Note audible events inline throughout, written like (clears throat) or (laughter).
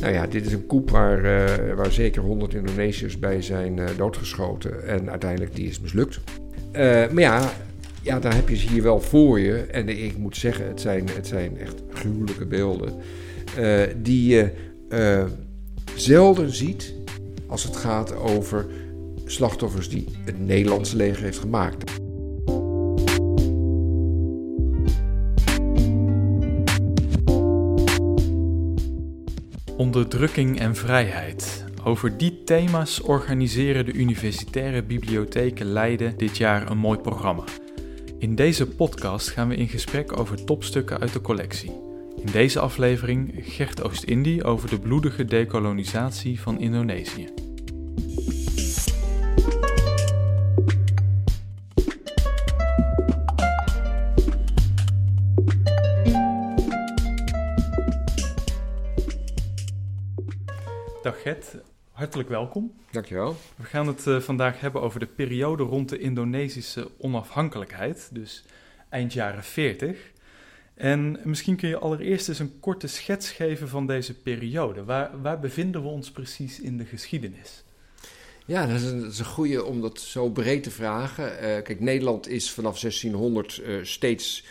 Nou ja, dit is een koep waar, uh, waar zeker 100 Indonesiërs bij zijn uh, doodgeschoten. En uiteindelijk die is mislukt. Uh, maar ja, ja, daar heb je ze hier wel voor je. En ik moet zeggen, het zijn, het zijn echt gruwelijke beelden. die je zelden ziet als het gaat over slachtoffers die het Nederlandse leger heeft gemaakt. Onderdrukking en vrijheid. Over die thema's organiseren de universitaire bibliotheken Leiden dit jaar een mooi programma. In deze podcast gaan we in gesprek over topstukken uit de collectie. In deze aflevering Gert Oost-Indie over de bloedige dekolonisatie van Indonesië. Dag Gert, hartelijk welkom. Dankjewel. We gaan het uh, vandaag hebben over de periode rond de Indonesische onafhankelijkheid, dus eind jaren 40. En misschien kun je allereerst eens een korte schets geven van deze periode. Waar, waar bevinden we ons precies in de geschiedenis? Ja, dat is een, dat is een goede om dat zo breed te vragen. Uh, kijk, Nederland is vanaf 1600 uh, steeds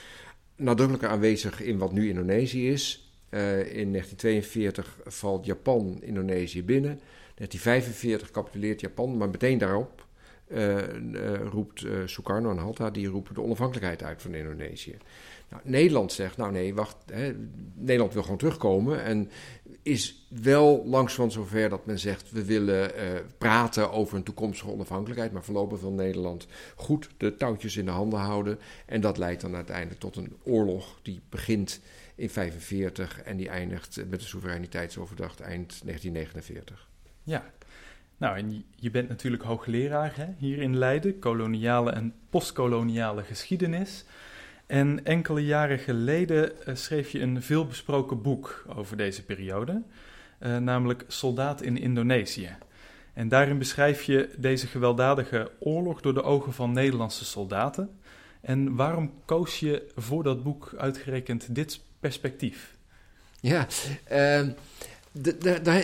nadrukkelijker aanwezig in wat nu Indonesië is. Uh, in 1942 valt Japan Indonesië binnen. 1945 capituleert Japan, maar meteen daarop uh, uh, roept Sukarno en Hatta, die roepen de onafhankelijkheid uit van Indonesië. Nou, Nederland zegt, nou nee, wacht, hè, Nederland wil gewoon terugkomen en is wel langs van zover dat men zegt, we willen praten over een toekomstige onafhankelijkheid, maar voorlopig wil Nederland goed de touwtjes in de handen houden en dat leidt dan uiteindelijk tot een oorlog die begint in 1945 en die eindigt met de soevereiniteitsoverdracht eind 1949. Ja, nou en je bent natuurlijk hoogleraar hè, hier in Leiden, koloniale en postkoloniale geschiedenis. En enkele jaren geleden uh, schreef je een veelbesproken boek over deze periode, uh, namelijk Soldaat in Indonesië. En daarin beschrijf je deze gewelddadige oorlog door de ogen van Nederlandse soldaten. En waarom koos je voor dat boek uitgerekend dit perspectief? Ja, uh,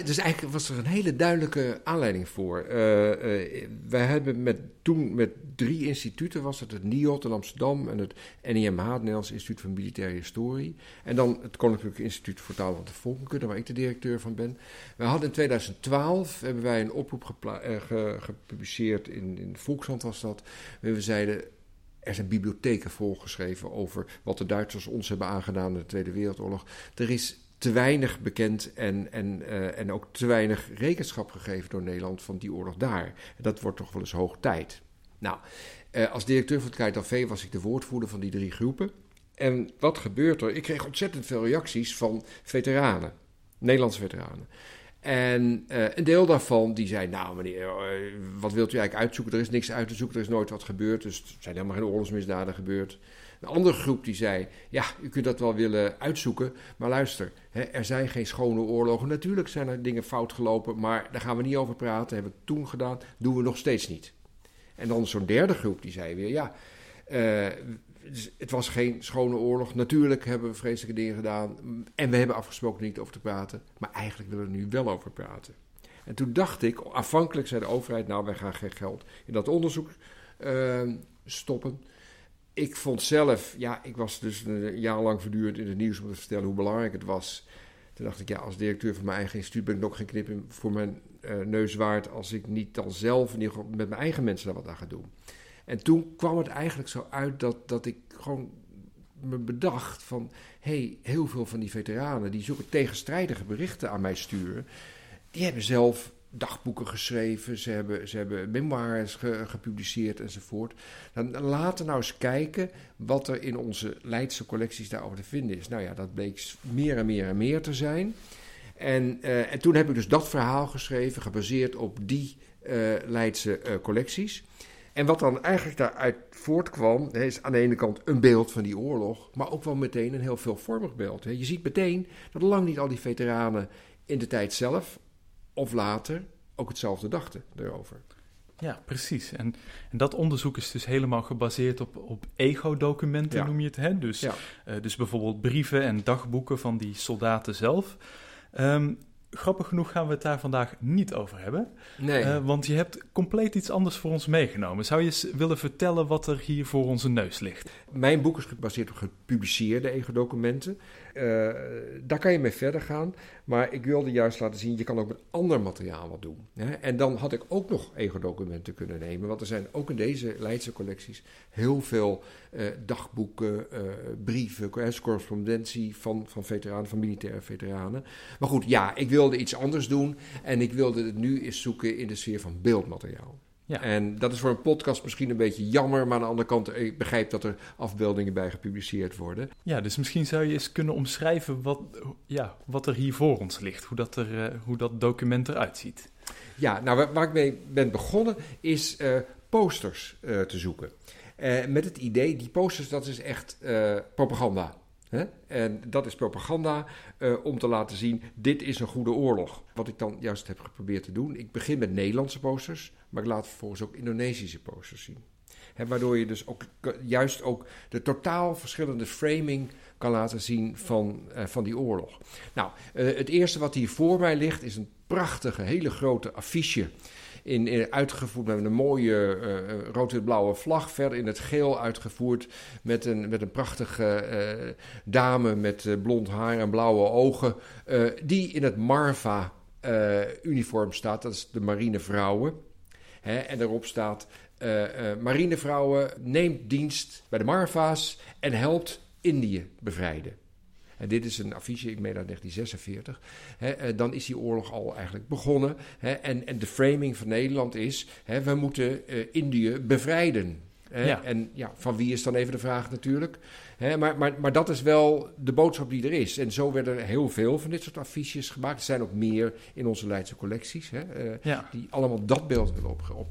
dus eigenlijk was er een hele duidelijke aanleiding voor. Uh, uh, wij hebben met, toen met drie instituten, was het het NIOT in Amsterdam en het NIMH, het Instituut voor Militaire Historie. En dan het Koninklijke Instituut voor Taal en Volkenkunde, waar ik de directeur van ben. We hadden in 2012 hebben wij een oproep ge gepubliceerd, in, in Volkshand was dat. We zeiden, er zijn bibliotheken volgeschreven over wat de Duitsers ons hebben aangedaan in de Tweede Wereldoorlog. Er is te weinig bekend en, en, uh, en ook te weinig rekenschap gegeven door Nederland van die oorlog daar. Dat wordt toch wel eens hoog tijd. Nou, uh, als directeur van het KITV was ik de woordvoerder van die drie groepen. En wat gebeurt er? Ik kreeg ontzettend veel reacties van veteranen, Nederlandse veteranen. En uh, een deel daarvan die zei, nou meneer, uh, wat wilt u eigenlijk uitzoeken? Er is niks uit te zoeken, er is nooit wat gebeurd, dus er zijn helemaal geen oorlogsmisdaden gebeurd. Een andere groep die zei, ja, u kunt dat wel willen uitzoeken, maar luister, hè, er zijn geen schone oorlogen. Natuurlijk zijn er dingen fout gelopen, maar daar gaan we niet over praten, hebben we toen gedaan, doen we nog steeds niet. En dan zo'n derde groep die zei weer, ja, uh, het was geen schone oorlog. Natuurlijk hebben we vreselijke dingen gedaan. En we hebben afgesproken niet over te praten. Maar eigenlijk willen we er nu wel over praten. En toen dacht ik, afhankelijk zei de overheid, nou wij gaan geen geld in dat onderzoek uh, stoppen. Ik vond zelf, ja, ik was dus een jaar lang voortdurend in het nieuws om te vertellen hoe belangrijk het was. Toen dacht ik, ja, als directeur van mijn eigen instituut ben ik nog geen knip voor mijn uh, neus waard als ik niet dan zelf met mijn eigen mensen daar wat aan ga doen. En toen kwam het eigenlijk zo uit dat, dat ik gewoon me bedacht van... hé, hey, heel veel van die veteranen die zulke tegenstrijdige berichten aan mij sturen... die hebben zelf dagboeken geschreven, ze hebben, ze hebben memoires ge, gepubliceerd enzovoort. Dan laten we nou eens kijken wat er in onze Leidse collecties daarover te vinden is. Nou ja, dat bleek meer en meer en meer te zijn. En, uh, en toen heb ik dus dat verhaal geschreven, gebaseerd op die uh, Leidse uh, collecties. En wat dan eigenlijk daaruit voortkwam, is aan de ene kant een beeld van die oorlog, maar ook wel meteen een heel veelvormig beeld. Je ziet meteen dat lang niet al die veteranen in de tijd zelf of later ook hetzelfde dachten erover. Ja, precies. En, en dat onderzoek is dus helemaal gebaseerd op, op ego-documenten, ja. noem je het. Hè? Dus, ja. uh, dus bijvoorbeeld brieven en dagboeken van die soldaten zelf. Um, grappig genoeg gaan we het daar vandaag niet over hebben. Nee. Uh, want je hebt compleet iets anders voor ons meegenomen. Zou je eens willen vertellen wat er hier voor onze neus ligt? Mijn boek is gebaseerd op gepubliceerde ego-documenten. Uh, daar kan je mee verder gaan. Maar ik wilde juist laten zien, je kan ook met ander materiaal wat doen. Hè? En dan had ik ook nog ego-documenten kunnen nemen. Want er zijn ook in deze Leidse collecties heel veel uh, dagboeken, uh, brieven, correspondentie van, van veteranen, van militaire veteranen. Maar goed, ja, ik wilde iets anders doen. En ik wilde het nu eens zoeken in de sfeer van beeldmateriaal. Ja. En dat is voor een podcast misschien een beetje jammer, maar aan de andere kant, ik begrijp dat er afbeeldingen bij gepubliceerd worden. Ja, dus misschien zou je eens kunnen omschrijven wat, ja, wat er hier voor ons ligt, hoe dat, er, uh, hoe dat document eruit ziet. Ja, nou waar, ik mee ben begonnen is uh, posters uh, te zoeken. met het idee, die posters, dat is echt propaganda. Hè? En dat is propaganda uh, om te laten zien, dit is een goede oorlog. Wat ik dan juist heb geprobeerd te doen, ik begin met Nederlandse posters, maar ik laat vervolgens ook Indonesische posters zien. Waardoor je dus ook juist ook de totaal verschillende framing kan laten zien van, uh, van die oorlog. Nou, uh, het eerste wat hier voor mij ligt is een prachtige, hele grote affiche in, uitgevoerd met een mooie uh, rood-wit-blauwe vlag. Verder in het geel uitgevoerd met een, met een prachtige dame met blond haar en blauwe ogen. die in het Marva-uniform staat. Dat is de marinevrouwen. Hè, en daarop staat: Marinevrouwen neemt dienst bij de Marva's en helpt Indië bevrijden. En dit is een affiche, ik meen uit 1946. Hè, eh, dan is die oorlog al eigenlijk begonnen. Hè, en, en de framing van Nederland is: hè, we moeten Indië bevrijden. Ja. En ja, van wie is dan even de vraag natuurlijk. maar, maar, maar dat is wel de boodschap die er is. En zo werden er heel veel van dit soort affiches gemaakt. Er zijn ook meer in onze Leidse collecties, uh, ja. die allemaal dat beeld willen opgeven. Op,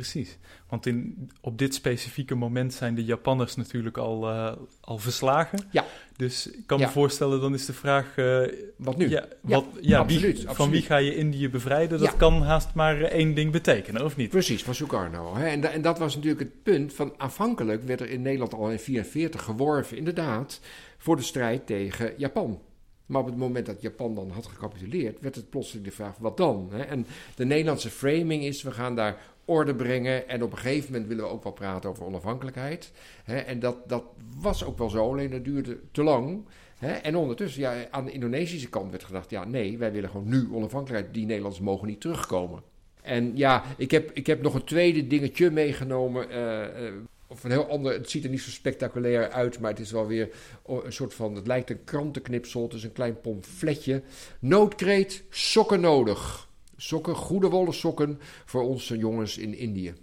Precies, want in, op dit specifieke moment zijn de Japanners natuurlijk al, uh, al verslagen. Ja. Dus ik kan me voorstellen, dan is de vraag... Uh, wat nu? Ja, wat, ja, absoluut, wie, absoluut. Van wie ga je Indië bevrijden? Dat kan haast maar eh, één ding betekenen, of niet? Precies, van Sukarno. Hè? En, en dat was natuurlijk het punt van... Aanvankelijk werd er in Nederland al in 1944 geworven, inderdaad... voor de strijd tegen Japan. Maar op het moment dat Japan dan had gecapituleerd, werd het plotseling de vraag: wat dan? En de Nederlandse framing is: we gaan daar orde brengen. En op een gegeven moment willen we ook wel praten over onafhankelijkheid. En dat, dat was ook wel zo, alleen dat duurde te lang. En ondertussen, ja, aan de Indonesische kant werd gedacht: ja, nee, wij willen gewoon nu onafhankelijkheid. Die Nederlanders mogen niet terugkomen. En ja, ik heb, ik heb nog een tweede dingetje meegenomen. Uh, uh, of een heel ander, het ziet er niet zo spectaculair uit, maar het is wel weer een soort van, het lijkt een krantenknipsel, is een klein pomfletje. Noodkreet, sokken nodig. Sokken, goede wollen sokken voor onze jongens in Indië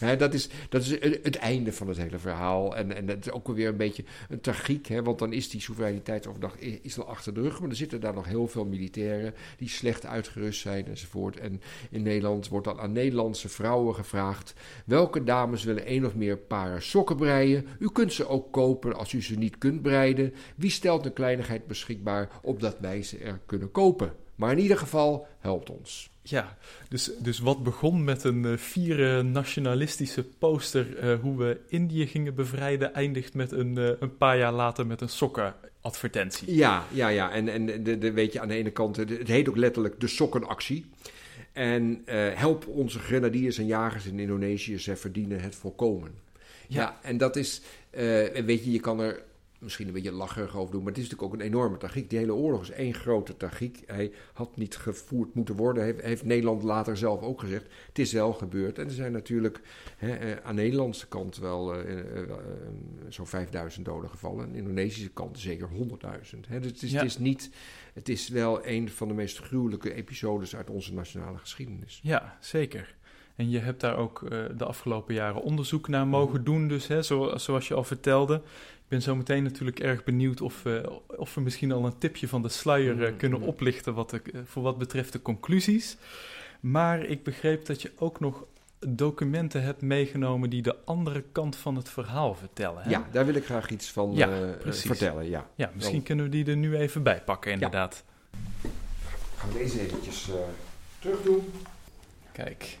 dat, is, dat is het einde van het hele verhaal. En, en dat is ook weer een beetje een tragiek, hè, want dan is die soevereiniteitsoverdag is al achter de rug. Maar er zitten daar nog heel veel militairen die slecht uitgerust zijn enzovoort. En in Nederland wordt dan aan Nederlandse vrouwen gevraagd: welke dames willen één of meer paren sokken breien? U kunt ze ook kopen als u ze niet kunt breiden. Wie stelt een kleinigheid beschikbaar opdat wij ze er kunnen kopen? Maar in ieder geval, helpt ons. Ja, dus, dus wat begon met een uh, vierde nationalistische poster uh, hoe we Indië gingen bevrijden, eindigt met een, uh, een paar jaar later met een sokkenadvertentie. Ja, ja, ja. En, en de, de, weet je, aan de ene kant, het heet ook letterlijk de sokkenactie. En help onze grenadiers en jagers in Indonesië, ze verdienen het volkomen. Ja, ja en dat is, weet je, je kan er misschien een beetje lacherig over doen, maar het is natuurlijk ook een enorme tragiek. Die hele oorlog is één grote tragiek. Hij had niet gevoerd moeten worden, heeft, heeft Nederland later zelf ook gezegd. Het is wel gebeurd. En er zijn natuurlijk hè, eh, aan de Nederlandse kant wel uh, uh, zo'n 5000 doden gevallen. Aan de Indonesische kant zeker 100.000. Dus het is, het is niet... Het is wel een van de meest gruwelijke episodes uit onze nationale geschiedenis. Ja, zeker. En je hebt daar ook uh, de afgelopen jaren onderzoek naar mogen mhm. doen, dus hè, zo, zoals je al vertelde. Ik ben zo meteen natuurlijk erg benieuwd of, uh, of we misschien al een tipje van de sluier uh, kunnen oplichten wat de, voor wat betreft de conclusies. Maar ik begreep dat je ook nog documenten hebt meegenomen die de andere kant van het verhaal vertellen. Hè? Ja, daar wil ik graag iets van ja, vertellen. Ja, ja misschien kunnen we die er nu even bij pakken, inderdaad. Ja. Gaan we deze eventjes terug doen. Kijk.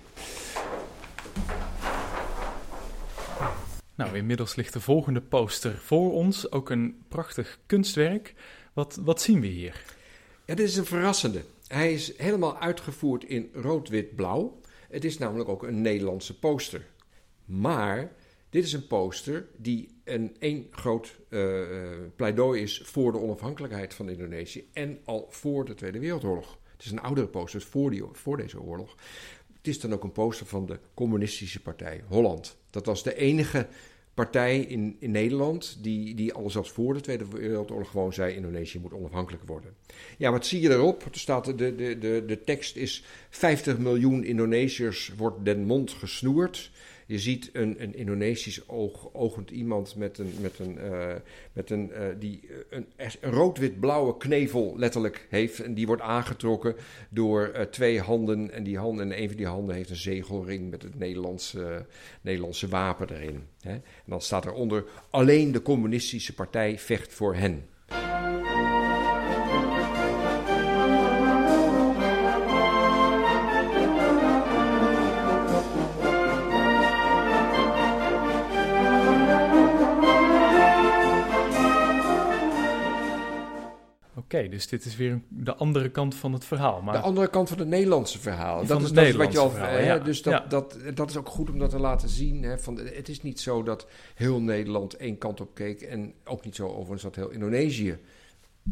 Nou, inmiddels ligt de volgende poster voor ons. Ook een prachtig kunstwerk. Wat, wat zien we hier? Ja, dit is een verrassende. Hij is helemaal uitgevoerd in rood-wit-blauw. Het is namelijk ook een Nederlandse poster. Maar dit is een poster die een één groot uh, pleidooi is voor de onafhankelijkheid van Indonesië en al voor de Tweede Wereldoorlog. Het is een oudere poster voor, die, voor deze oorlog. Het is dan ook een poster van de Communistische Partij Holland. Dat was de enige partij in, in Nederland die, die al zelfs voor de Tweede Wereldoorlog gewoon zei: Indonesië moet onafhankelijk worden. Ja, wat zie je erop? Er staat, de, de, de, de tekst is: 50 miljoen Indonesiërs wordt den mond gesnoerd. Je ziet een, een Indonesisch oog, ogend iemand met een, met een, uh, met een, uh, die een, een rood-wit-blauwe knevel letterlijk heeft. En die wordt aangetrokken door twee handen. En, die handen, en een van die handen heeft een zegelring met het Nederlandse, Nederlandse wapen erin. Hè? En dan staat eronder: alleen de communistische partij vecht voor hen. Dus dit is weer de andere kant van het verhaal. Maar... De andere kant van het Nederlandse verhaal. Van dat het is, dat is Nederlandse wat je al. verhaal, hè, ja. Dus dat, Ja. dat, dat is ook goed om dat te laten zien. Hè, van, het is niet zo dat heel Nederland één kant op keek. En ook niet zo overigens dat heel Indonesië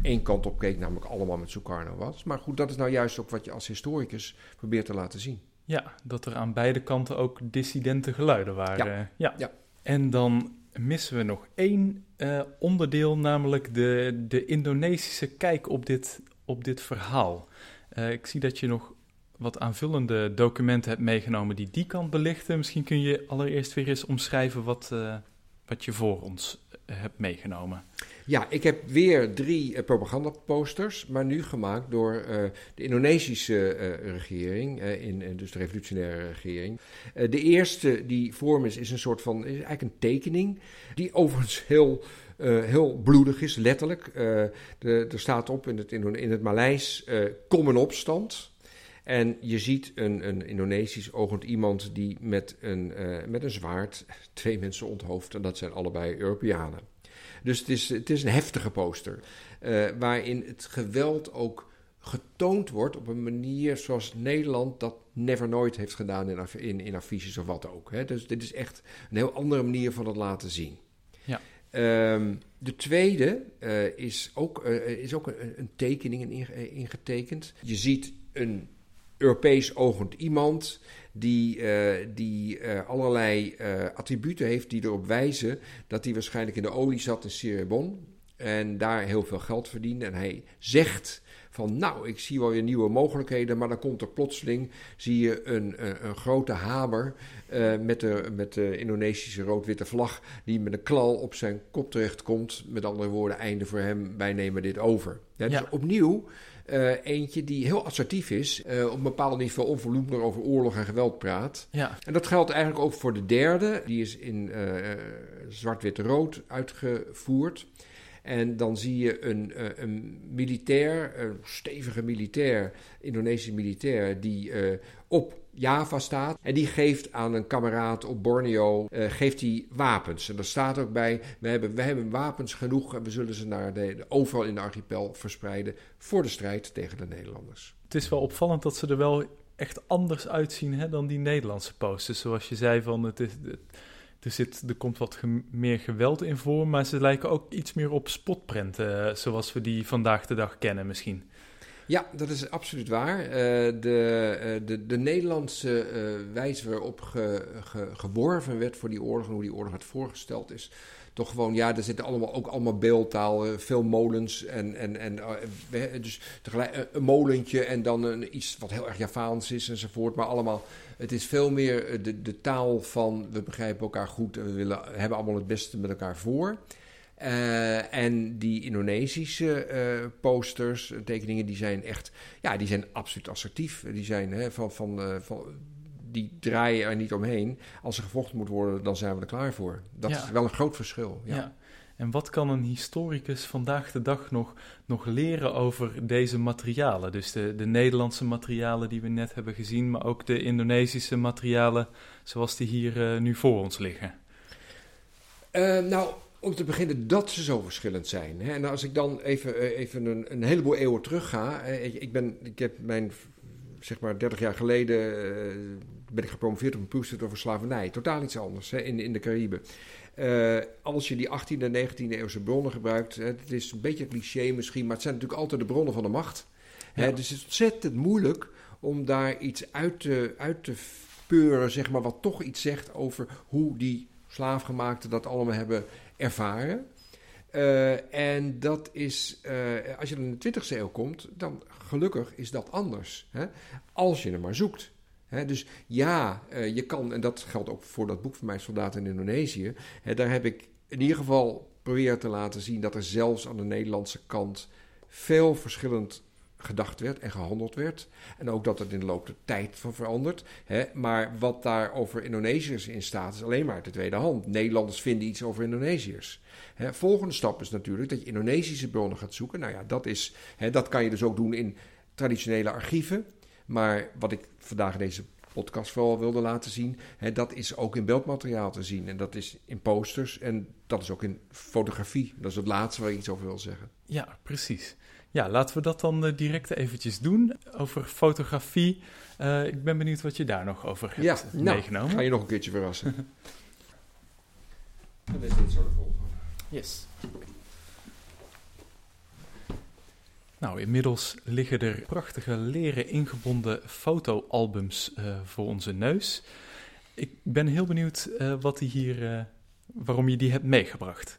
één kant op keek, namelijk allemaal met Sukarno was. Maar goed, dat is nou juist ook wat je als historicus probeert te laten zien. Ja, dat er aan beide kanten ook dissidente geluiden waren. Ja. Ja. En dan missen we nog één eh, onderdeel, namelijk de, de Indonesische kijk op dit, op dit verhaal. Eh, ik zie dat je nog wat aanvullende documenten hebt meegenomen die die kant belichten. Misschien kun je allereerst weer eens omschrijven wat, eh, wat je voor ons hebt meegenomen. Ja, ik heb weer drie eh, propagandaposters, maar nu gemaakt door eh, de Indonesische eh, regering, in, dus de revolutionaire regering. De eerste die voor me is, is een soort van, is eigenlijk een tekening, die (laughs) overigens heel, heel bloedig is, letterlijk. Er staat op in het, in het Maleis, kom in opstand. En je ziet een, een Indonesisch ogend iemand die met een, met een zwaard (laughs) twee mensen onthoofdt. En dat zijn allebei Europeanen. Dus het is, het is een heftige poster. eh, waarin het geweld ook getoond wordt op een manier zoals Nederland dat never nooit heeft gedaan in, in, in affiches of wat ook. Hè. Dus dit is echt een heel andere manier van het laten zien. Ja. Ehm, de tweede eh, is ook, eh, is ook een, een tekening inge- ingetekend. Je ziet een Europees ogend iemand die, eh, die eh, allerlei eh, attributen heeft die erop wijzen dat hij waarschijnlijk in de olie zat in Cirebon en daar heel veel geld verdiende. En hij zegt van nou, ik zie wel weer nieuwe mogelijkheden, maar dan komt er plotseling, zie je een, een, een grote hamer met, de, met de Indonesische rood-witte vlag die met een klal op zijn kop terechtkomt. Met andere woorden, einde voor hem, wij nemen dit over. Ja, dus Ja. opnieuw eh, eentje die heel assertief is, eh, op een bepaald niveau onvolumelig over oorlog en geweld praat. Ja, En dat geldt eigenlijk ook voor de derde. Die is in eh, zwart-wit-rood uitgevoerd. En dan zie je een, een militair, een stevige militair, Indonesische militair, die op Java staat. En die geeft aan een kameraad op Borneo eh, geeft hij wapens. En er staat ook bij, we hebben, we hebben wapens genoeg en we zullen ze naar de, overal in de archipel verspreiden voor de strijd tegen de Nederlanders. het is wel opvallend dat ze er wel echt anders uitzien hè, dan die Nederlandse posters. Zoals je zei, van het is, het- er, zit, komt wat meer geweld in voor, maar ze lijken ook iets meer op spotprenten, eh, zoals we die vandaag de dag kennen misschien. Ja, dat is absoluut waar. Eh, de, eh, de, de Nederlandse eh, wijze waarop ge, ge- geworven werd voor die oorlog en hoe die oorlog werd voorgesteld is toch gewoon, ja, er zitten allemaal, ook allemaal beeldtaal, veel molens en, en, en dus een, molentje en dan een, iets wat heel erg Javaans is enzovoort, maar allemaal, het is veel meer de, de taal van we begrijpen elkaar goed en we willen, hebben allemaal het beste met elkaar voor. Eh, en die Indonesische eh, posters, eh, tekeningen, die zijn echt, ja, die zijn absoluut assertief. Die zijn hè, van, van, van, die draaien er niet omheen. Als er gevochten moet worden, dan zijn we er klaar voor. Dat Ja. is wel een groot verschil. Ja. Ja. En wat kan een historicus vandaag de dag nog, nog leren over deze materialen? Dus de, de Nederlandse materialen die we net hebben gezien, maar ook de Indonesische materialen zoals die hier nu voor ons liggen. Nou, om te beginnen dat ze zo verschillend zijn. En als ik dan even, eh, even een, een heleboel eeuwen terug ga. Ik, ben, ik heb mijn, zeg maar, 30 jaar geleden uh, ben ik gepromoveerd op een proefstuk over slavernij. Totaal iets anders hè, in, in de Cariben. Uh, als je die 18e en 19e eeuwse bronnen gebruikt, het is een beetje cliché misschien, maar het zijn natuurlijk altijd de bronnen van de macht. Hè? Dus het is ontzettend moeilijk om daar iets uit te, uit te peuren, zeg maar, wat toch iets zegt over hoe die slaafgemaakten dat allemaal hebben ervaren. Uh, en dat is, uh, als je dan in de 20e eeuw komt, dan gelukkig is dat anders. Hè? Als je er maar zoekt. Hè? Dus ja, uh, je kan, en dat geldt ook voor dat boek van mij, Soldaten in Indonesië. Hè, daar heb ik in ieder geval proberen te laten zien dat er zelfs aan de Nederlandse kant veel verschillend gedacht werd en gehandeld werd. En ook dat het in de loop der tijd van verandert. Hè. Maar wat daar over Indonesiërs in staat, is alleen maar uit de tweede hand. Nederlanders vinden iets over Indonesiërs. Hè. Volgende stap is natuurlijk dat je Indonesische bronnen gaat zoeken. Nou ja, dat, is, hè, dat kan je dus ook doen in traditionele archieven. Maar wat ik vandaag in deze podcast vooral wilde laten zien, hè, dat is ook in beeldmateriaal te zien. En dat is in posters en dat is ook in fotografie. Dat is het laatste waar ik iets over wil zeggen. Ja, precies. Ja, laten we dat dan uh, direct eventjes doen. Over fotografie. Uh, ik ben benieuwd wat je daar nog over hebt ja, nou, meegenomen. ga je nog een keertje verrassen. (laughs) Dan is dit zo de volgende. Yes. Nou, inmiddels liggen er prachtige leren ingebonden fotoalbums uh, voor onze neus. Ik ben heel benieuwd wat die hier, waarom je die hebt meegebracht.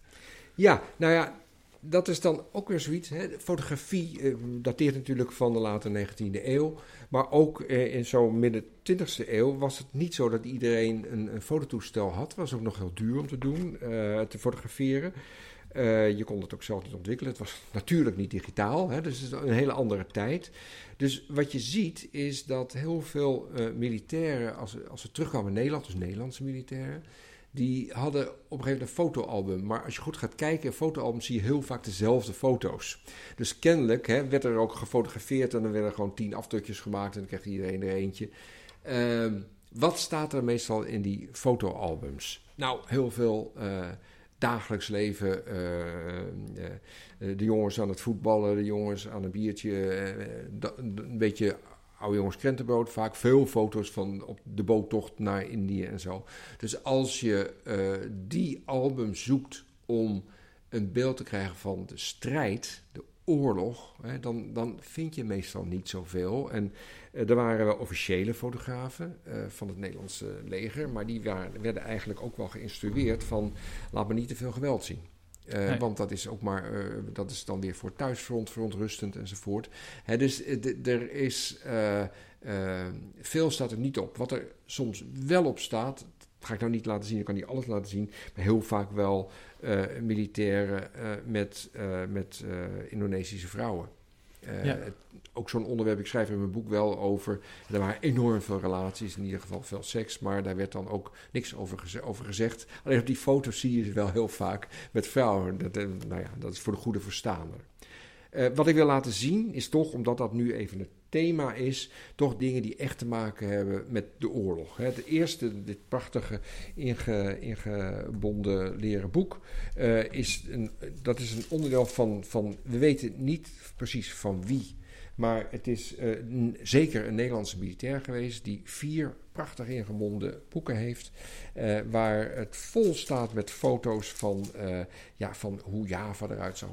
Ja, nou ja, dat is dan ook weer zoiets. Hè. Fotografie eh, dateert natuurlijk van de late 19e eeuw. Maar ook eh, in zo'n midden 20e eeuw was het niet zo dat iedereen een, een fototoestel had. Het was ook nog heel duur om te doen, uh, te fotograferen. Je kon het ook zelf niet ontwikkelen. Het was natuurlijk niet digitaal, hè, dus het is een hele andere tijd. Dus wat je ziet is dat heel veel militairen, als, als ze terugkwamen in Nederland, dus Nederlandse militairen, die hadden op een gegeven moment een fotoalbum. Maar als je goed gaat kijken, fotoalbums zie je heel vaak dezelfde foto's. Dus kennelijk hè, werd er ook gefotografeerd en dan werden er gewoon tien afdrukjes gemaakt en dan kreeg iedereen er eentje. Uh, wat staat er meestal in die fotoalbums? Nou, heel veel uh, dagelijks leven. Uh, de jongens aan het voetballen, de jongens aan een biertje. een beetje oude jongens krentenboot. Vaak veel foto's van op de boottocht naar Indië en zo. Dus als je uh, die album zoekt om een beeld te krijgen van de strijd, de oorlog, hè, dan, dan vind je meestal niet zoveel. En uh, er waren wel officiële fotografen uh, van het Nederlandse leger, maar die waren, werden eigenlijk ook wel geïnstrueerd van laat me niet te veel geweld zien. Uh, Want dat is ook maar, uh, dat is dan weer voor thuisfront verontrustend enzovoort. Hè, dus eh, er is, uh, veel staat er niet op. Wat er soms wel op staat, dat ga ik nou niet laten zien, ik kan niet alles laten zien, maar heel vaak wel militairen met, met Indonesische vrouwen. Ja. Ook zo'n onderwerp, ik schrijf in mijn boek wel over. Er waren enorm veel relaties, in ieder geval veel seks, maar daar werd dan ook niks over, over gezegd. Alleen op die foto's zie je ze wel heel vaak met vrouwen. Dat, eh, nou ja, dat is voor de goede verstaander. Uh, wat ik wil laten zien is toch, omdat dat nu even het thema is, toch dingen die echt te maken hebben met de oorlog. Het eerste, dit prachtige inge, ingebonden leren boek, uh, is een, dat is een onderdeel van, van, we weten niet precies van wie maar het is uh, zeker een Nederlandse militair geweest die vier prachtig ingebonden boeken heeft. Uh, waar het vol staat met foto's van, uh, ja, van hoe Java eruit zag.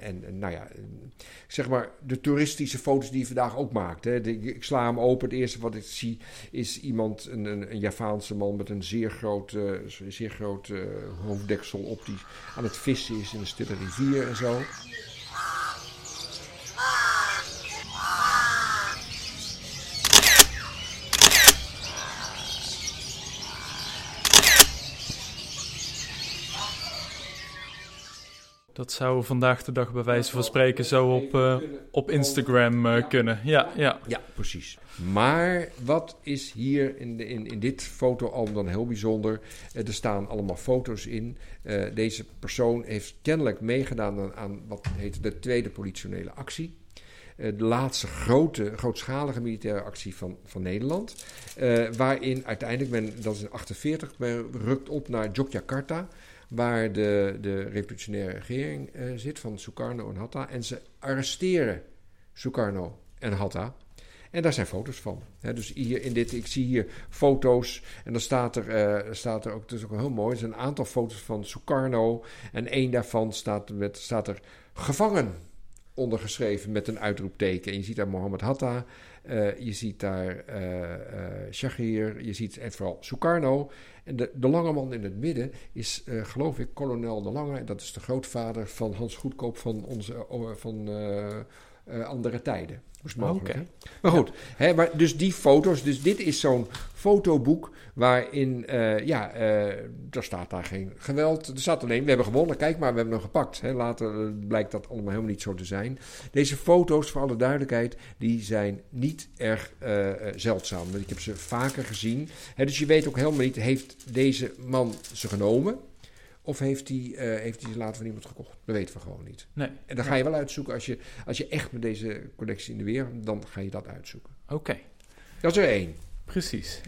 en, en, nou ja, zeg maar de toeristische foto's die je vandaag ook maakt. Hè. Ik sla hem open. Het eerste wat ik zie is iemand, een, een, een Javaanse man met een zeer groot, zeer groot hoofddeksel op die aan het vissen is in een stille rivier en zo. Dat zou vandaag de dag bij wijze van spreken zo op, uh, op Instagram uh, kunnen. Ja, ja. ja, precies. Maar wat is hier in, de, in, in dit fotoalbum dan heel bijzonder? Uh, er staan allemaal foto's in. deze persoon heeft kennelijk meegedaan aan, aan wat heet de tweede politionele actie. de laatste grote, grootschalige militaire actie van, van Nederland. waarin uiteindelijk men, dat is in 48, rukt op naar Yogyakarta waar de, de revolutionaire regering zit van Sukarno en Hatta. En ze arresteren Sukarno en Hatta. En daar zijn foto's van. dus hier in dit, ik zie hier foto's. En dan staat er, uh, staat er ook, dat is ook heel mooi, er zijn een aantal foto's van Sukarno. En één daarvan staat, met, staat er gevangen ondergeschreven met een uitroepteken. En je ziet daar Mohammed Hatta, uh, je ziet daar uh, Shahir, je ziet en vooral Sukarno. En de, lange man in het midden is, geloof ik, kolonel De Lange. Dat is de grootvader van Hans Goedkoop van, onze, van andere tijden mogelijk. Maar goed, hè, maar dus die foto's, dus dit is zo'n fotoboek waarin, uh, ja, uh, er staat daar geen geweld. Er staat alleen, we hebben gewonnen, kijk maar, we hebben hem gepakt. Hè. Later eh, blijkt dat allemaal helemaal niet zo te zijn. Deze foto's, voor alle duidelijkheid, die zijn niet erg zeldzaam. Ik heb ze vaker gezien. Hè, dus je weet ook helemaal niet, heeft deze man ze genomen? Of heeft hij, uh, heeft hij ze later van iemand gekocht? Dat weten we gewoon niet. Nee. En dan ga je wel uitzoeken als je, als je echt met deze collectie in de weer, dan ga je dat uitzoeken. Oké. Dat is er één. Precies.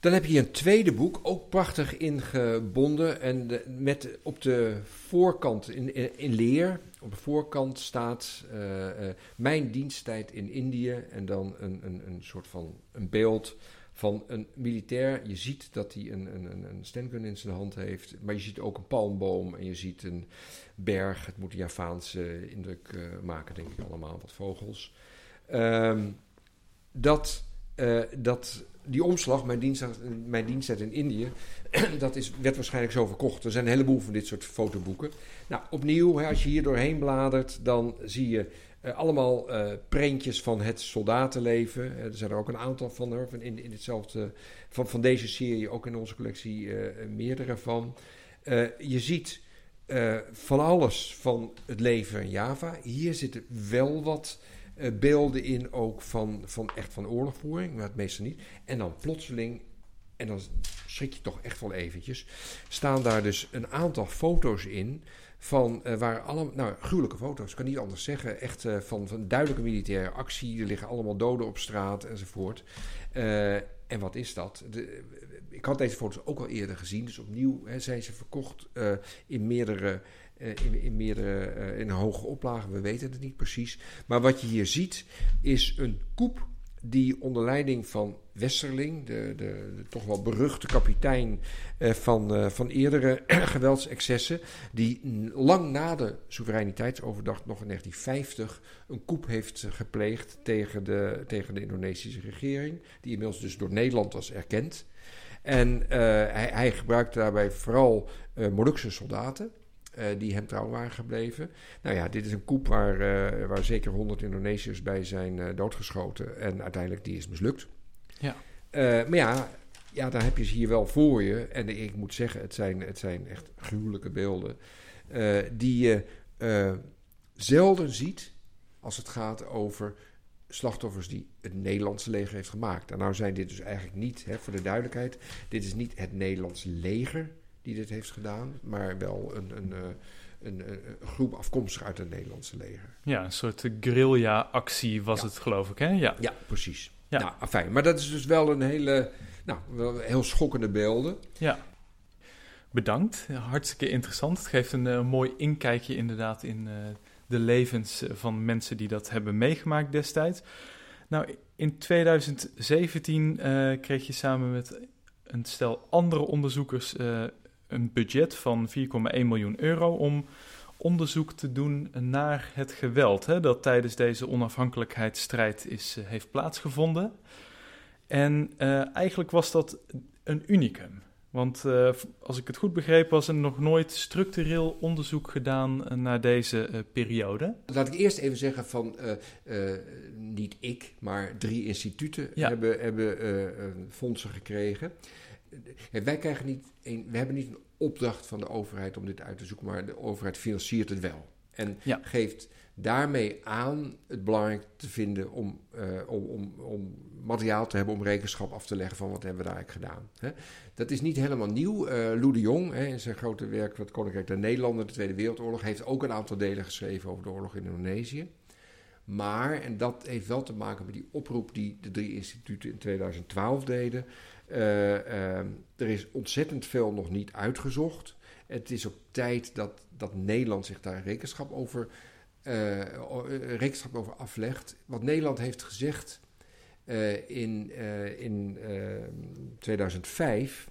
Dan heb je een tweede boek, ook prachtig ingebonden. En de, met op de voorkant, in, in, leer, op de voorkant staat uh, uh, Mijn diensttijd in Indië. En dan een, een, een soort van een beeld van een militair. Je ziet dat hij een, een, een stengun in zijn hand heeft, maar je ziet ook een palmboom en je ziet een berg. Het moet een Javaanse indruk uh, maken, denk ik allemaal, wat vogels. Um, dat, uh, dat, die omslag, mijn dienst, mijn diensttijd in Indië, (clears throat) dat is, werd waarschijnlijk zo verkocht. Er zijn een heleboel van dit soort fotoboeken. Nou, opnieuw, als je hier doorheen bladert, dan zie je uh, allemaal uh, prentjes van het soldatenleven. Uh, er zijn er ook een aantal van, van in, in hetzelfde, van, van deze serie, ook in onze collectie meerdere van. je ziet van alles van het leven in Java. Hier zitten wel wat beelden in, ook van, van echt van oorlogvoering, maar het meeste niet. En dan plotseling en dan schrik je toch echt wel eventjes, staan daar dus een aantal foto's in van uh, waar allemaal, nou, gruwelijke foto's, kan niet anders zeggen. Echt uh, van, van duidelijke militaire actie. Er liggen allemaal doden op straat enzovoort. Uh, en wat is dat? Ik had deze foto's ook al eerder gezien. Dus opnieuw hè, zijn ze verkocht in meerdere. in, in, meerdere, in hoge oplage, we weten het niet precies. Maar wat je hier ziet, is een koep die onder leiding van Westerling, de, de, de toch wel beruchte kapitein eh, van, eh, van eerdere (clears throat) geweldsexcessen, die lang na de soevereiniteitsoverdracht, nog in 1950, een coup heeft gepleegd tegen de, tegen de Indonesische regering, die inmiddels dus door Nederland was erkend. En eh, hij, hij gebruikte daarbij vooral Molukse soldaten. Die hem trouw waren gebleven. Nou ja, dit is een coup waar, waar zeker 100 Indonesiërs bij zijn doodgeschoten. En uiteindelijk die is mislukt. Ja. maar ja, ja, daar heb je ze hier wel voor je. En ik moet zeggen, het zijn, het zijn echt gruwelijke beelden. die je zelden ziet als het gaat over slachtoffers die het Nederlandse leger heeft gemaakt. En nou zijn dit dus eigenlijk niet, hè, voor de duidelijkheid, dit is niet het Nederlandse leger die dit heeft gedaan, maar wel een, een, een, een, een groep afkomstig uit het Nederlandse leger. Ja, een soort guerrilla-actie was het, geloof ik, hè? Ja, ja precies. Ja. Nou, fijn. Maar dat is dus wel een hele, nou, wel heel schokkende beelden. Ja. Bedankt. Hartstikke interessant. Het geeft een uh, mooi inkijkje inderdaad in uh, de levens van mensen die dat hebben meegemaakt destijds. Nou, in 2017 uh, kreeg je samen met een stel andere onderzoekers een budget van 4,1 miljoen euro om onderzoek te doen naar het geweld hè, dat tijdens deze onafhankelijkheidsstrijd is, uh, heeft plaatsgevonden. En uh, eigenlijk was dat een unicum. Want uh, als ik het goed begreep, was er nog nooit structureel onderzoek gedaan naar deze periode. Laat ik eerst even zeggen van, niet ik, maar drie instituten ja. hebben, hebben fondsen gekregen wij krijgen niet een, we hebben niet een opdracht van de overheid om dit uit te zoeken, maar de overheid financiert het wel. En geeft daarmee aan het belangrijk te vinden om, uh, om, om, om, materiaal te hebben om rekenschap af te leggen van wat hebben we daar eigenlijk gedaan. Hè? Dat is niet helemaal nieuw. Uh, Lou de Jong, hè, in zijn grote werk het Koninkrijk der Nederlanden, de Tweede Wereldoorlog, heeft ook een aantal delen geschreven over de oorlog in Indonesië. Maar, en dat heeft wel te maken met die oproep die de drie instituten in 2012 deden. Uh, uh, er is ontzettend veel nog niet uitgezocht. Het is ook tijd dat, dat Nederland zich daar rekenschap over, uh, rekenschap over aflegt. Wat Nederland heeft gezegd in, in 2005,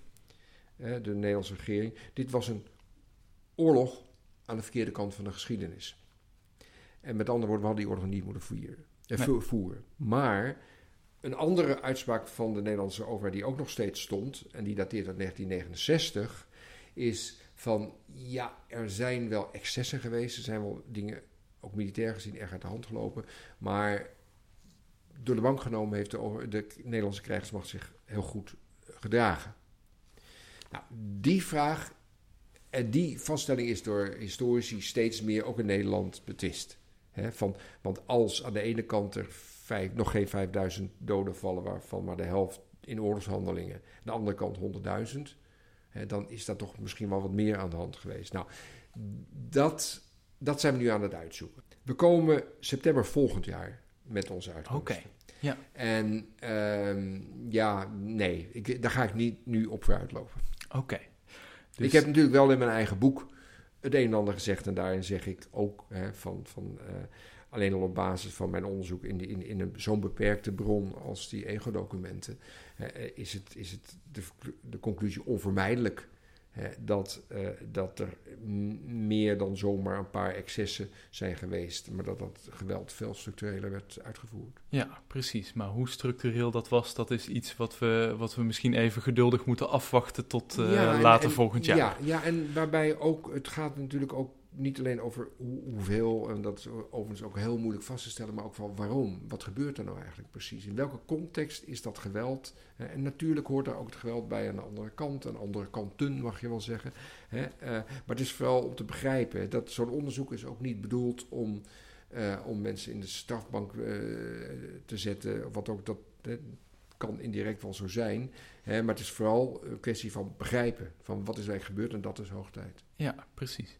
de Nederlandse regering, dit was een oorlog aan de verkeerde kant van de geschiedenis. En met andere woorden, we hadden die oorlog niet moeten voeren. Nee. voeren. Maar een andere uitspraak van de Nederlandse overheid, die ook nog steeds stond, en die dateert uit 1969, is van ja, er zijn wel excessen geweest. Er zijn wel dingen, ook militair gezien, erg uit de hand gelopen. Maar door de bank genomen heeft de, de Nederlandse krijgsmacht zich heel goed gedragen. Nou, die vraag en die vaststelling is door historici steeds meer, ook in Nederland, betwist. van, want als aan de ene kant er vijf, nog geen 5000 doden vallen, waarvan maar de helft in oorlogshandelingen, aan de andere kant 100.000, dan is dat toch misschien wel wat meer aan de hand geweest. Nou, dat, dat zijn we nu aan het uitzoeken. We komen september volgend jaar met onze uitkomsten. Oké. Ja. En um, ja, nee, ik, daar ga ik niet nu op vooruitlopen. Oké. Dus... Ik heb natuurlijk wel in mijn eigen boek het een en ander gezegd. En daarin zeg ik ook hè, van, van uh, alleen al op basis van mijn onderzoek in, in, in een, zo'n beperkte bron als die ego-documenten, uh, is, het, is het de, de conclusie onvermijdelijk dat, uh, dat er meer dan zomaar een paar excessen zijn geweest, maar dat dat geweld veel structureler werd uitgevoerd. Ja, precies. Maar hoe structureel dat was, dat is iets wat we, wat we misschien even geduldig moeten afwachten tot ja, later volgend jaar. Ja, ja, en waarbij ook, het gaat natuurlijk ook niet alleen over hoe, hoeveel, en dat is overigens ook heel moeilijk vast te stellen, maar ook van waarom. Wat gebeurt er nou eigenlijk precies? In welke context is dat geweld? En natuurlijk hoort daar ook het geweld bij aan de andere kant, aan andere kanten mag je wel zeggen. Eh, maar het is vooral om te begrijpen dat zo'n onderzoek is ook niet bedoeld om, eh, om mensen in de strafbank eh, te zetten, wat ook dat kan indirect wel zo zijn. maar het is vooral een kwestie van begrijpen van wat is eigenlijk gebeurd en dat is hoog tijd. Ja, precies.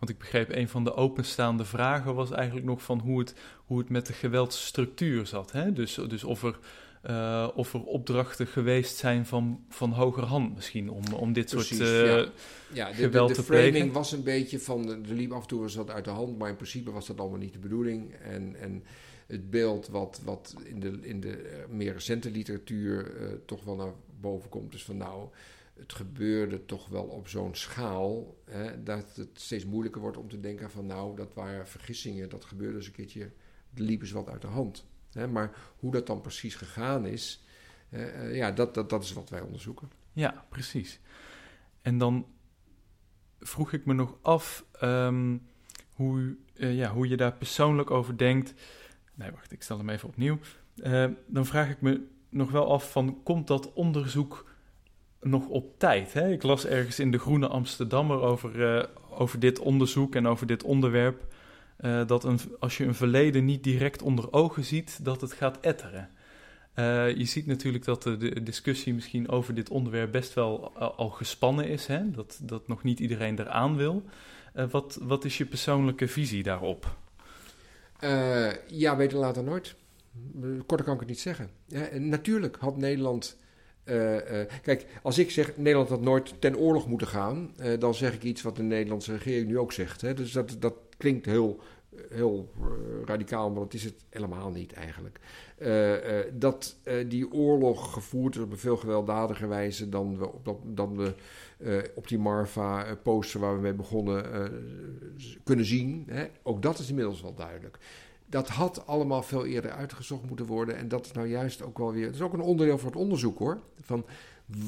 Want ik begreep, een van de openstaande vragen was eigenlijk nog van hoe het, hoe het met de geweldsstructuur zat. Hè? Dus, dus of, er, uh, of er opdrachten geweest zijn van, van hogerhand misschien om, om dit soort uh, ja. Ja, de, geweld de, de, de framing was een beetje van, er liep af en toe was dat uit de hand, maar in principe was dat allemaal niet de bedoeling. En, en het beeld wat, wat in, de, in de meer recente literatuur uh, toch wel naar boven komt, is van nou het gebeurde toch wel op zo'n schaal hè, dat het steeds moeilijker wordt om te denken van nou, dat waren vergissingen, dat gebeurde eens een keertje, het liep eens wat uit de hand. Hè, maar hoe dat dan precies gegaan is, uh, ja, dat, dat, dat is wat wij onderzoeken. Ja, precies. En dan vroeg ik me nog af um, hoe, uh, ja, hoe je daar persoonlijk over denkt. Nee, wacht, ik stel hem even opnieuw. Dan vraag ik me nog wel af van, komt dat onderzoek nog op tijd. Hè? Ik las ergens in de Groene Amsterdammer over, uh, over dit onderzoek en over dit onderwerp. Uh, dat een, als je een verleden niet direct onder ogen ziet, dat het gaat etteren. Uh, je ziet natuurlijk dat de, discussie misschien over dit onderwerp best wel al gespannen is. Hè? Dat, dat nog niet iedereen eraan wil. wat, wat is je persoonlijke visie daarop? ja, beter later nooit. Korter kan ik het niet zeggen. Natuurlijk had Nederland uh, kijk, als ik zeg Nederland had nooit ten oorlog moeten gaan, uh, dan zeg ik iets wat de Nederlandse regering nu ook zegt. Hè? Dus dat, dat klinkt heel, heel radicaal, maar dat is het helemaal niet eigenlijk. dat die oorlog gevoerd is op een veel gewelddadiger wijze dan we op, dat, dan we, op die Marfa-poster waar we mee begonnen kunnen zien. Hè? Ook dat is inmiddels wel duidelijk dat had allemaal veel eerder uitgezocht moeten worden. En dat is nou juist ook wel weer. Het is ook een onderdeel van het onderzoek hoor. Van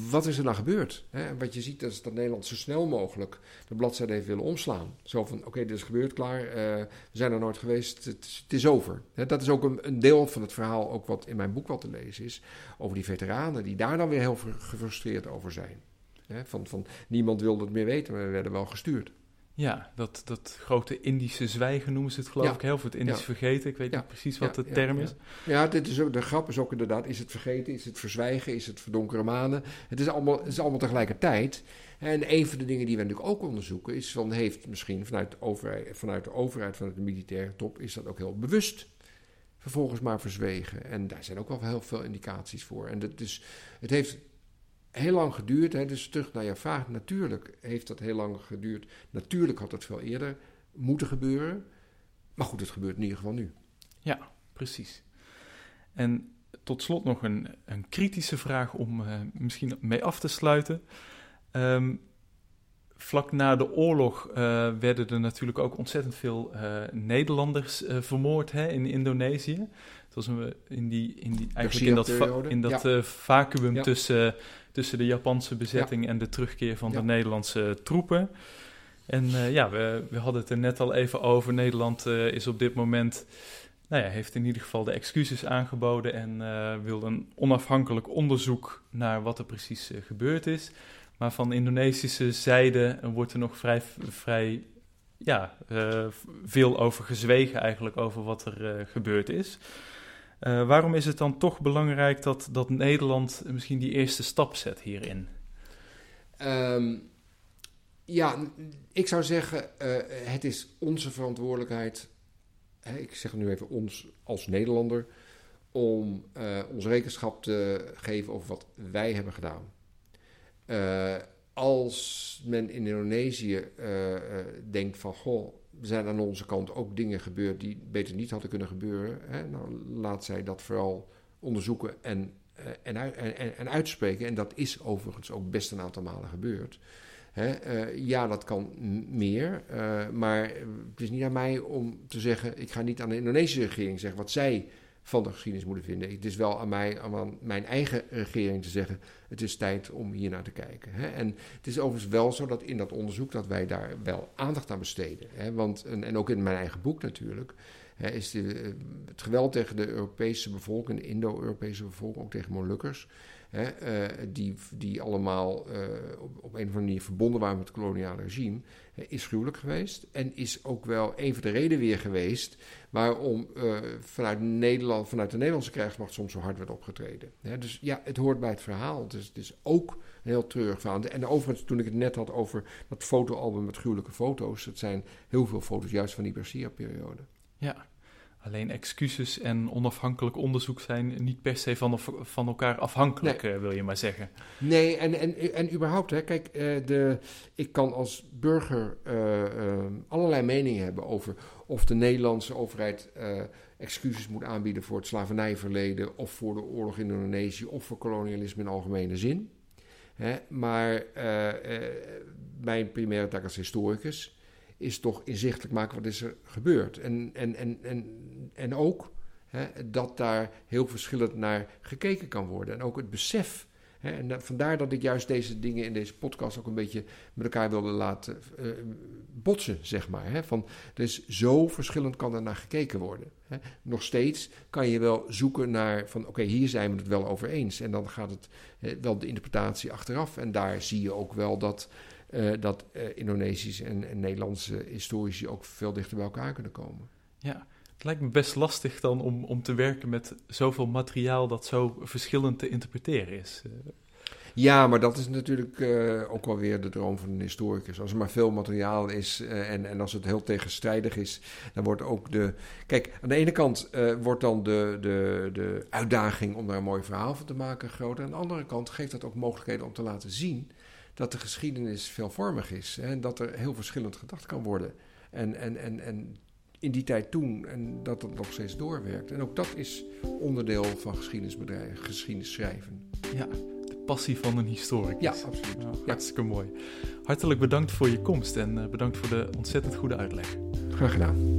wat is er nou gebeurd? Hè? wat je ziet is dat Nederland zo snel mogelijk de bladzijde heeft willen omslaan. Zo van: oké, dit is gebeurd, klaar. Uh, we zijn er nooit geweest. Het is, over. Dat is ook een, een, deel van het verhaal, ook wat in mijn boek wat te lezen is. Over die veteranen die daar dan weer heel gefrustreerd over zijn. Van, van niemand wilde het meer weten, maar we werden wel gestuurd. Ja, dat, dat grote Indische zwijgen noemen ze het geloof ik heel veel. Het Indisch vergeten, ik weet niet precies wat de term is. Ja, dit is ook, de grap is ook inderdaad, is het vergeten, is het verzwijgen, is het verdonkere manen. Het is allemaal, het is allemaal tegelijkertijd. En een van de dingen die we natuurlijk ook onderzoeken is, van heeft misschien vanuit de overheid, vanuit de overheid, vanuit de militaire top, is dat ook heel bewust. vervolgens maar verzwegen. En daar zijn ook wel heel veel indicaties voor. En dat is, het heeft heel lang geduurd. Hè, dus terug naar je vraag. Natuurlijk heeft dat heel lang geduurd. Natuurlijk had het veel eerder moeten gebeuren. Maar goed, het gebeurt in ieder geval nu. Ja, precies. En tot slot nog een, een kritische vraag om uh, misschien mee af te sluiten. Um, vlak na de oorlog uh, werden er natuurlijk ook ontzettend veel uh, Nederlanders vermoord hè, in Indonesië. Het was een, in, die, in, die, eigenlijk in dat, in dat ja. vacuüm ja. tussen, tussen de Japanse bezetting ja. en de terugkeer van de Nederlandse troepen. En ja, we, we hadden het er net al even over. Nederland is op dit moment nou ja, heeft in ieder geval de excuses aangeboden en wil een onafhankelijk onderzoek naar wat er precies gebeurd is. Maar van Indonesische zijde wordt er nog vrij, vrij ja, uh, veel over gezwegen eigenlijk over wat er gebeurd is. Waarom is het dan toch belangrijk dat, dat Nederland misschien die eerste stap zet hierin? Um, ja, ik zou zeggen, het is onze verantwoordelijkheid ik zeg nu even ons als Nederlander, om uh, ons rekenschap te geven over wat wij hebben gedaan. Als men in Indonesië denkt van, goh, zijn aan onze kant ook dingen gebeurd die beter niet hadden kunnen gebeuren. Hè? Nou, laat zij dat vooral onderzoeken en, en, en, en, uitspreken. En dat is overigens ook best een aantal malen gebeurd. uh, ja, dat kan meer, uh, maar het is niet aan mij om te zeggen: ik ga niet aan de Indonesische regering zeggen wat zij van de geschiedenis moeten vinden. Het is wel aan mij, aan mijn eigen regering te zeggen: het is tijd om hier naar te kijken. Hè? En het is overigens wel zo dat in dat onderzoek dat wij daar wel aandacht aan besteden. Hè? Want, en, ook in mijn eigen boek natuurlijk. Hè, is de, het geweld tegen de Europese bevolking, de Indo-Europese bevolking, ook tegen Molukkers hè, uh, die, die allemaal uh, op, op, een of andere manier verbonden waren met het koloniale regime, uh, is gruwelijk geweest. En is ook wel een van de redenen weer geweest waarom vanuit, Nederland, vanuit de Nederlandse krijgsmacht soms zo hard werd opgetreden. Hè, dus ja, het hoort bij het verhaal. Dus het is ook een heel treurig. En overigens, toen ik het net had over dat fotoalbum met gruwelijke foto's, het zijn heel veel foto's juist van die Bercia-periode. Ja, alleen excuses en onafhankelijk onderzoek zijn niet per se van, van elkaar afhankelijk, nee. uh, wil je maar zeggen. Nee, en, en, en überhaupt, hè, kijk, uh, de, ik kan als burger uh, allerlei meningen hebben over of de Nederlandse overheid excuses moet aanbieden voor het slavernijverleden of voor de oorlog in Indonesië of voor kolonialisme in algemene zin. Hè, maar mijn primaire taak als historicus is toch inzichtelijk maken wat is er gebeurd. En, en, en, en, en ook hè, dat daar heel verschillend naar gekeken kan worden. En ook het besef. Hè, en vandaar dat ik juist deze dingen in deze podcast ook een beetje met elkaar wilde laten uh, botsen, zeg maar. Hè, van, dus zo verschillend kan er naar gekeken worden. Hè. Nog steeds kan je wel zoeken naar van oké, hier zijn we het wel over eens. En dan gaat het wel de interpretatie achteraf. En daar zie je ook wel dat uh, dat uh, Indonesische en, en, Nederlandse historici ook veel dichter bij elkaar kunnen komen. Ja, het lijkt me best lastig dan om, om te werken met zoveel materiaal dat zo verschillend te interpreteren is. Eh, ja, maar dat is natuurlijk uh, ook wel weer de droom van een historicus. Als er maar veel materiaal is uh, en, en als het heel tegenstrijdig is, dan wordt ook de. Kijk, aan de ene kant wordt dan de, de, de uitdaging om daar een mooi verhaal van te maken groter. Aan de andere kant geeft dat ook mogelijkheden om te laten zien dat de geschiedenis veelvormig is en dat er heel verschillend gedacht kan worden. En, en, en, en in die tijd toen en dat het nog steeds doorwerkt. En ook dat is onderdeel van geschiedenisbedrijven, geschiedenis schrijven. Ja, de passie van een historicus. Ja, absoluut. Nou, hartstikke mooi. Hartelijk bedankt voor je komst en uh, bedankt voor de ontzettend goede uitleg. Graag gedaan.